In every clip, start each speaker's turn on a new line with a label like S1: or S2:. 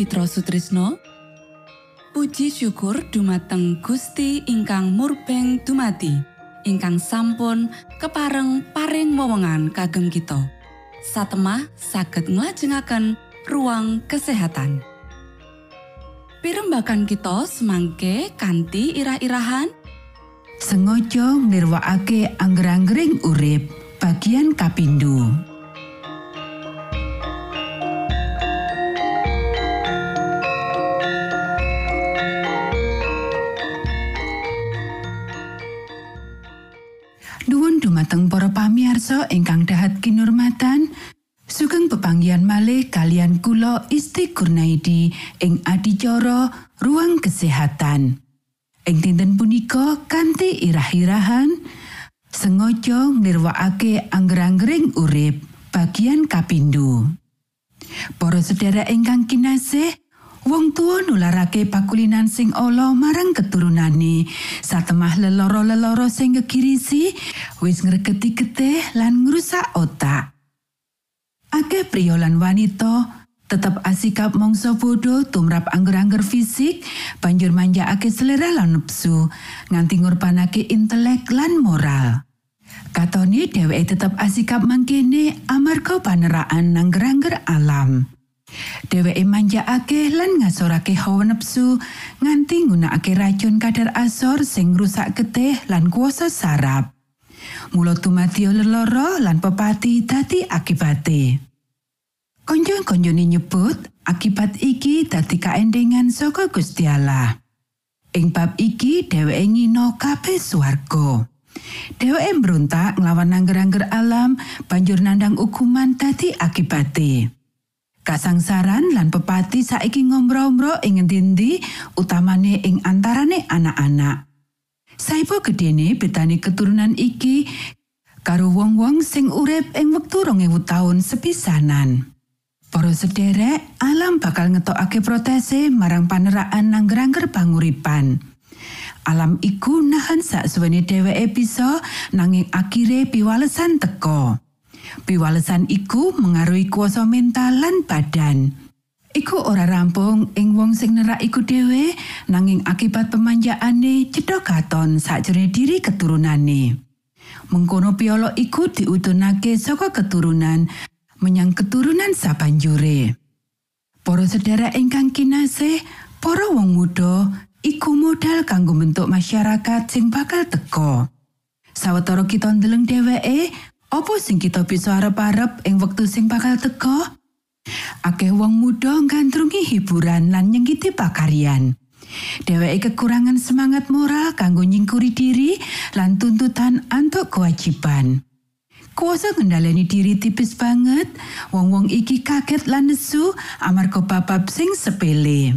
S1: Mitra Sutrisno Puji syukur dumateng Gusti ingkang murbeng dumati ingkang sampun kepareng paring wewenngan kagem kita. Satemah saged nglajengaken ruang kesehatan. Pirembakan kita semangke kanthi irah-irahan.
S2: Sengaja nirwakake angger-anggering urip bagian kapindho ingkang dahat kinurmatan sugeng pepanggian malih kalian kula Isti Kurnaidi ing adicara ruang kesehatan. Ing dinten punika kanthi irah-irahan sengaja nirwakake angger-anggering urip bagian kapindho. Para sedherek ingkang kinasih, wong tua nularake pakulinan sing ala marang keturunane satemah leloro-leloro sing gegirisi wis ngregeti getih lan ngrusak otak. Akeh pria lan wanita tetep asikap mangsa bodho tumrap angger-angger fisik banjur manjakake selera lan nepsu nganti ngorbanake intelek lan moral. Katone dheweke tetep asikap mangkene amarga paneraan angger-angger alam. Dheweke manjakake lan ngasorake hawa nepsu nganti nggunakake racun kadar asor sing rusak getih lan kuasa saraf. Mula tumati leloro lan pepati dadi akibate. Konjo-konjone nyebut akibat iki dadi kaendengan saka Gusti Allah. Ing bab iki dheweke ngino kabeh swarga. Dheweke mbrontak nglawan angger-angger alam banjur nandang hukuman dadi akibate. Kasangsaran lan pepati saiki ngombro-ombro ing endi utamane ing antarane anak-anak. Saipo gedene betani keturunan iki karo wong-wong sing urip ing wektu 2000 taun sepisanan. Para sederek, alam bakal ngetokake protese marang paneraan nangger-angger panguripan. Alam iku nahan sak suwene dheweke bisa nanging akhire piwalesan teko. Piwalesan iku mengaruhi kuasa mental lan badan. Iku ora rampung ing wong sing nerak iku dhewe nanging akibat pemanjaane cedhak katon sakjroning diri keturunane. Mengkono piolo iku diutunake saka keturunan menyang keturunan sabanjure. Para sedherek ingkang kinasih, para wong muda iku modal kanggo bentuk masyarakat sing bakal teko. Sawetara kita ndeleng dheweke, apa sing kita bisa arep-arep ing wektu sing bakal teko? Akeh wong muda nggandrungi hiburan lan nyengkiti pakaryan. Dheweke kekurangan semangat moral kanggo nyingkuri diri lan tuntutan antuk kewajiban. kuasa ngendhaleni diri tipis banget wong-wong iki kaget lan nesu amarga babab sing sepele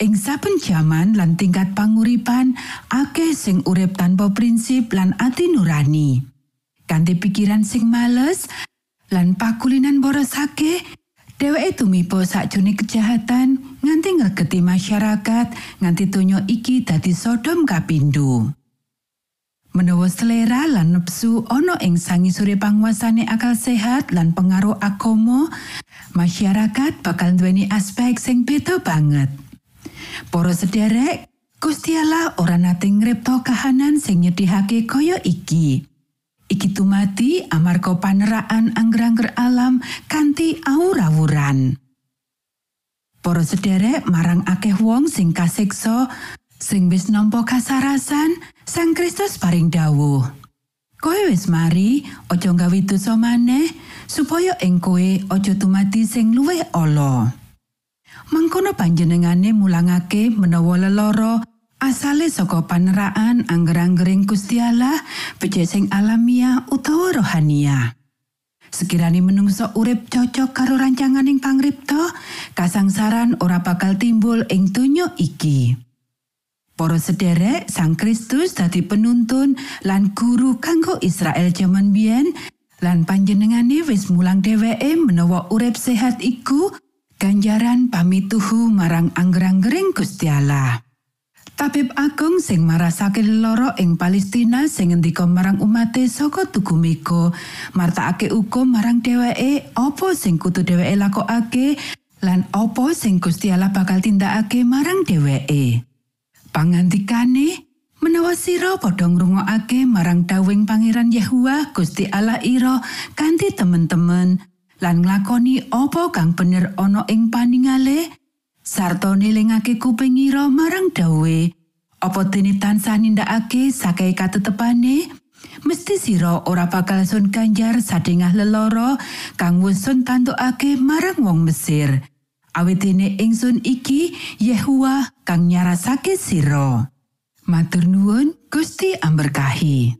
S2: ing saben jaman lan tingkat panguripan akeh sing urip tanpa prinsip lan ati nurani kanthi pikiran sing males lan pakulinan borosake dheweke tumiba sakjroning kejahatan nganti ngregeti masyarakat nganti donya iki dadi sodom kapindho Menawa selera lan nepsu ana ing sangisore panguasane akal sehat lan pengaruh akomo, masyarakat bakal duweni aspek sing beda banget. Para sederek, Gusti Allah ora nate ngripta kahanan sing nyedihake kaya iki. Iki tumati amarga paneraan angger-angger alam kanthi awur-awuran. Para sederek marang akeh wong sing kasiksa sing wis nampa kasarasan Sang Kristus paring dawuh Koe wis mari aja gawe dosa maneh supaya ing koe aja tumati sing luwih ala Mangkono panjenengane mulangake menawa leloro asale saka paneraan angger-anggering Gusti Allah becik sing alamiah utawa rohania. Sekirani menungso urip cocok karo rancanganing pangripta, kasangsaran ora bakal timbul ing donya iki. Para sederek Sang Kristus dadi penuntun lan guru kanggo Israel jaman biyen lan panjenengane wis mulang dheweke menawa urip sehat iku ganjaran pamituhu marang angger-anggering Gusti Allah. Tabib Agung sing marasake loro ing Palestina sing ngendika marang umate saka tugu Meko, martakake uga marang dheweke apa sing kudu dheweke lakokake lan opo sing Gusti Allah bakal tindakake marang dheweke. Pangandikane menawa sira padha ngrungokake marang dawing Pangeran Yahua Gusti Allah ira kanthi temen-temen lan nglakoni opo kang bener ana ing paningale sarta nilingake kuping ira marang dawe opo dene tansah nindakake sakai katetepane? Mesti sira ora bakal sun ganjar sadengah leloro kang wis sun tandukake marang wong Mesir. Awit dene ingsun iki Yehua kang nyarasake sira. Matur nuwun Gusti amberkahi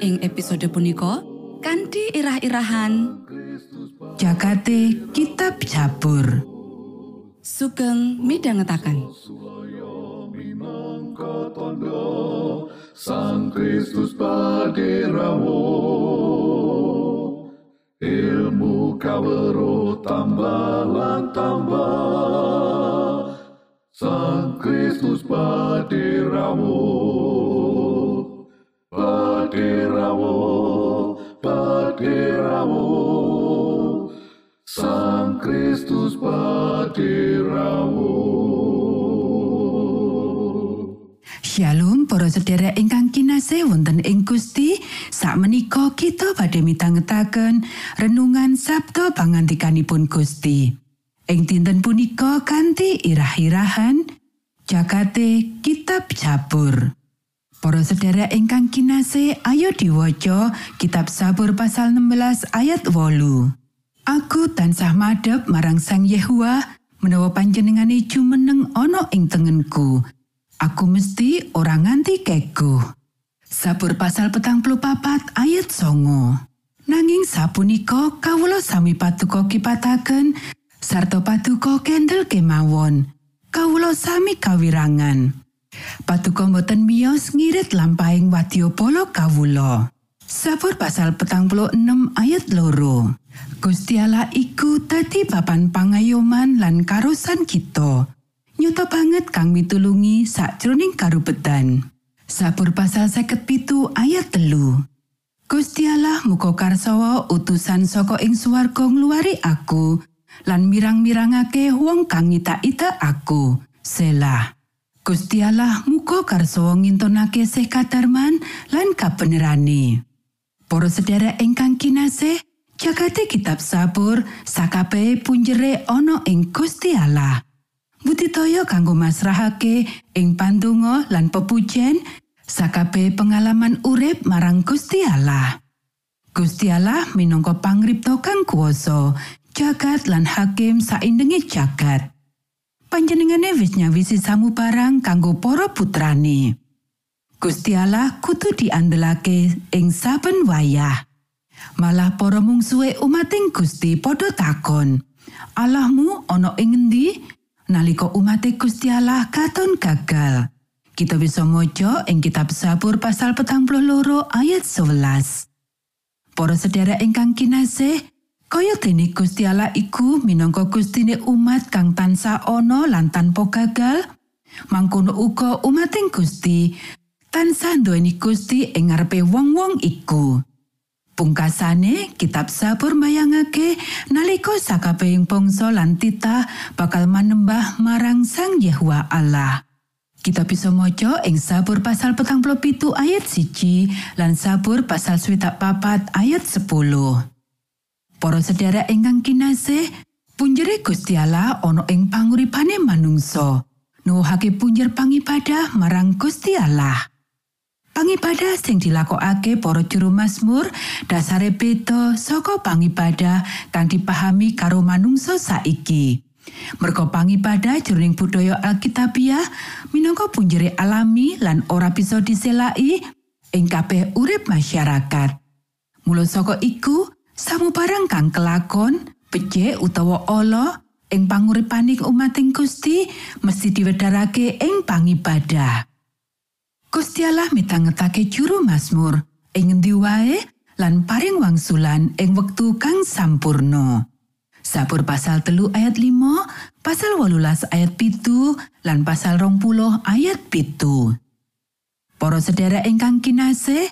S1: ing episode punika kanthi irah-irahan
S2: Jakate Kitab Jabur.
S1: Sugeng
S3: tondo Sang Kristus paderamu ilmu kawero tambah tambah. Sang Kristus paderamu paderamu paderamu Sang Kristus paderamu
S2: Shalom para sedherek ingkang kinasih wonten ing Gusti. Sakmenika kita badhe mitangetaken renungan Sabda pangantikanipun Gusti. Ing dinten punika kanthi irah-irahan Jakate Kitab Jabur Para sedherek ingkang kinasih ayo diwaca kitab Sabur pasal 16 ayat 8 Aku tansah madhep marang Sang Yehua menawa panjenengane jumeneng ana ing tengenku aku mesti ora nganti kego. Sabur pasal petang papat ayat songo. Nanging sapunika kawula sami patuko kipataken sarta patuko kendel kemawon. Kawula sami kawirangan. Patuko boten miyos ngirit lampahing wadya polo kawula. Sabur pasal petang ayat loro. Gusti Allah iku dadi papan pangayoman lan karosan kita. Nyata banget kang mitulungi sakjroning karubetan. Sabur pasal seket pitu ayat telu. Gusti Allah muka karsawa utusan saka ing swarga ngluwari aku lan mirang-mirangake wong kang ita-ita aku. Selah. Gusti Allah muka karsawa ngintonake sih kadarman lan kabenerane. Para sedherek ingkang kinasih, jagate kitab sabur sakabehe punjere ana ing Gusti Allah. Budidaya kanggo masrahake ing pandonga lan pepujen sakabehe pengalaman urip marang Gusti Allah. Gusti Allah minangka pangripta kang kuwasa, jagat lan hakim saindenge jagat. Panjenengane wis nyawisi samubarang kanggo para putrane. Gusti Allah kudu diandelake ing saben wayah. Malah para mungsuhe umating Gusti padha takon, "Allahmu ana ing endi?" Nalika umate Gusti Allah katon gagal. Kita bisa maca ing kitab Sabur pasal petang loro ayat 11. Para sedherek ingkang kinasih, kaya dene Gusti Allah iku minangka Gustine umat kang tansah ana lan tanpa gagal, mangkono uga umating Gusti tansah nduweni Gusti ing ngarepe wong-wong iku. Pungkasane kitab Sabur mayangake nalika sakabehing bangsa lan titah bakal manembah marang Sang Yehwa Allah. Kita bisa maca ing Sabur pasal petang pitu ayat siji lan Sabur pasal swidak papat ayat 10. Para sedherek ingkang kinasih, punjere Gusti Allah ana ing panguripane manungsa. Nuwuhake punjer pangibadah marang Gusti Allah. Pangibadah sing dilakokake para juru Mazmur dasare beda saka pangibadah kang dipahami karo manungsa saiki. Merga pangibadah jroning budaya Alkitabiah minangka punjere alami lan ora bisa diselai ing kabeh urip masyarakat. Mula saka iku, samubarang kang kelakon, becik utawa ala ing panguripaning umating Gusti mesti diwedharake ing pangibadah. Gusti Allah mitangetake juru Mazmur ing ngendi wae lan paring wangsulan ing wektu kang sampurno. Sabur pasal telu ayat 5, pasal wolulas ayat pitu, lan pasal rong puluh ayat pitu. Para sedherek ingkang kinasih,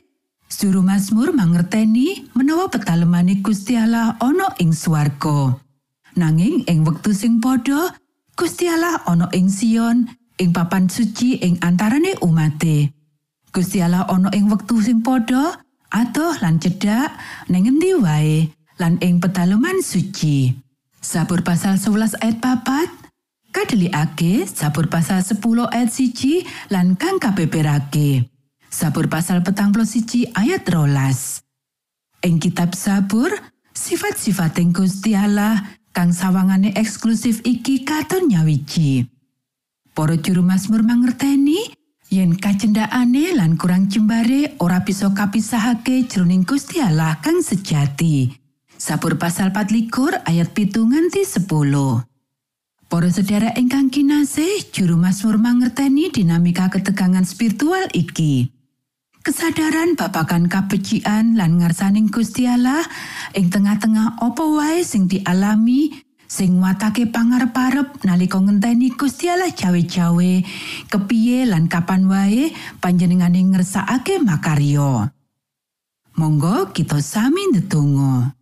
S2: Juru Mazmur mangerteni menawa petalemane Gusti Allah ana ing swarga. Nanging ing wektu sing padha, Gusti Allah ana ing Sion ing papan suci ing antarane umate. Gusti Allah ana ing wektu sing padha atuh lan cedhak ning endi wae lan ing pedalaman suci. Sabur pasal 11 ayat papat kadelikake sabur pasal 10 ayat siji lan kang kabeberake. Sabur pasal petang siji ayat rolas. Ing kitab sabur, sifat-sifat Gusti Allah kang sawangane eksklusif iki katon nyawiji. Para juru Mazmur mangerteni yen kacendakane lan kurang jembare ora bisa kapisahake jroning Gusti Allah kang sejati. Sabur pasal 24 ayat pitu nganti 10. Para sedherek ingkang kinasih, juru Mazmur mangerteni dinamika ketegangan spiritual iki. Kesadaran babagan kabecikan lan ngarsaning Gusti Allah ing tengah-tengah apa wae sing dialami sing watake pangarep-arep nalika ngenteni Gusti Allah cawe-cawe kepiye lan kapan wae panjenengane ngersakake makarya. Monggo kita sami ndedonga.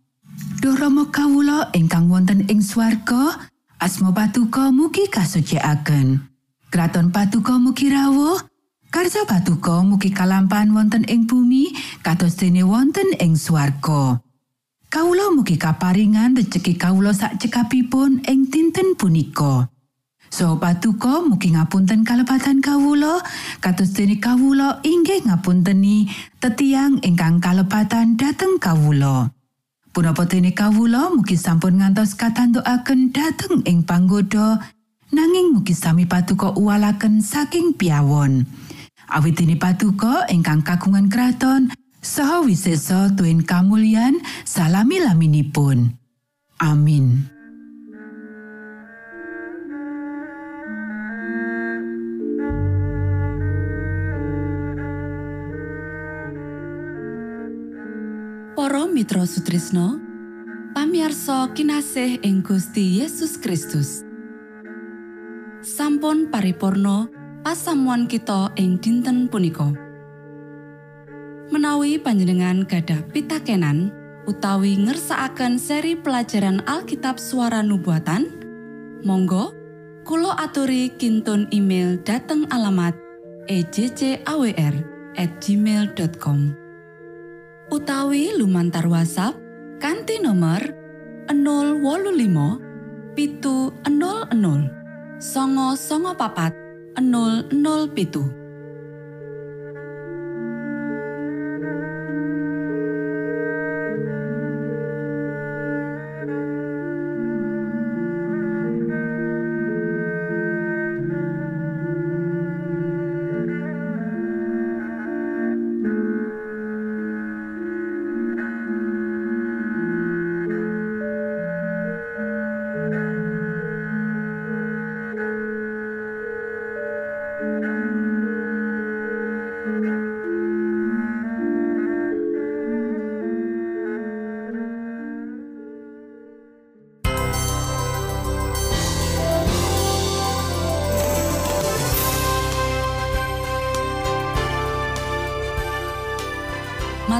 S2: Duh Rama kawula ingkang wonten ing swarga, asma patuko mugi kasucikaken. Kraton patuko mugi rawuh, Karsa patuko mugi kalampahan wonten ing bumi kados dene wonten ing swarga. Kawula mugi kaparingan rejeki kawula sak cekapipun ing dinten punika. So patuko mugi ngapunten kalepatan kawula kados dene kawula inggih ngapunteni tetiang ingkang kalepatan dhateng kawula. Punapa dene kawula mugi sampun ngantos katantukaken dhateng ing panggoda nanging mugi sami patuko uwalaken saking piawon. Awit dene patuko ingkang kagungan kraton saha wisesa tuen kamulyan salami laminipun. Amin.
S1: Para Mitra Sutrisno pamiarsa kinasih ing Gusti Yesus Kristus. Sampun paripurno pasamuan kita ing dinten punika. Menawi panjenengan gadah pitakenan utawi ngersaakan seri pelajaran Alkitab suara nubuatan, Monggo Kulo aturi kintun email dateng alamat ejcawr gmail.com utawi lumantar WhatsApp kanti nomor 025 pitu 00 songo songo papat 00 pitu.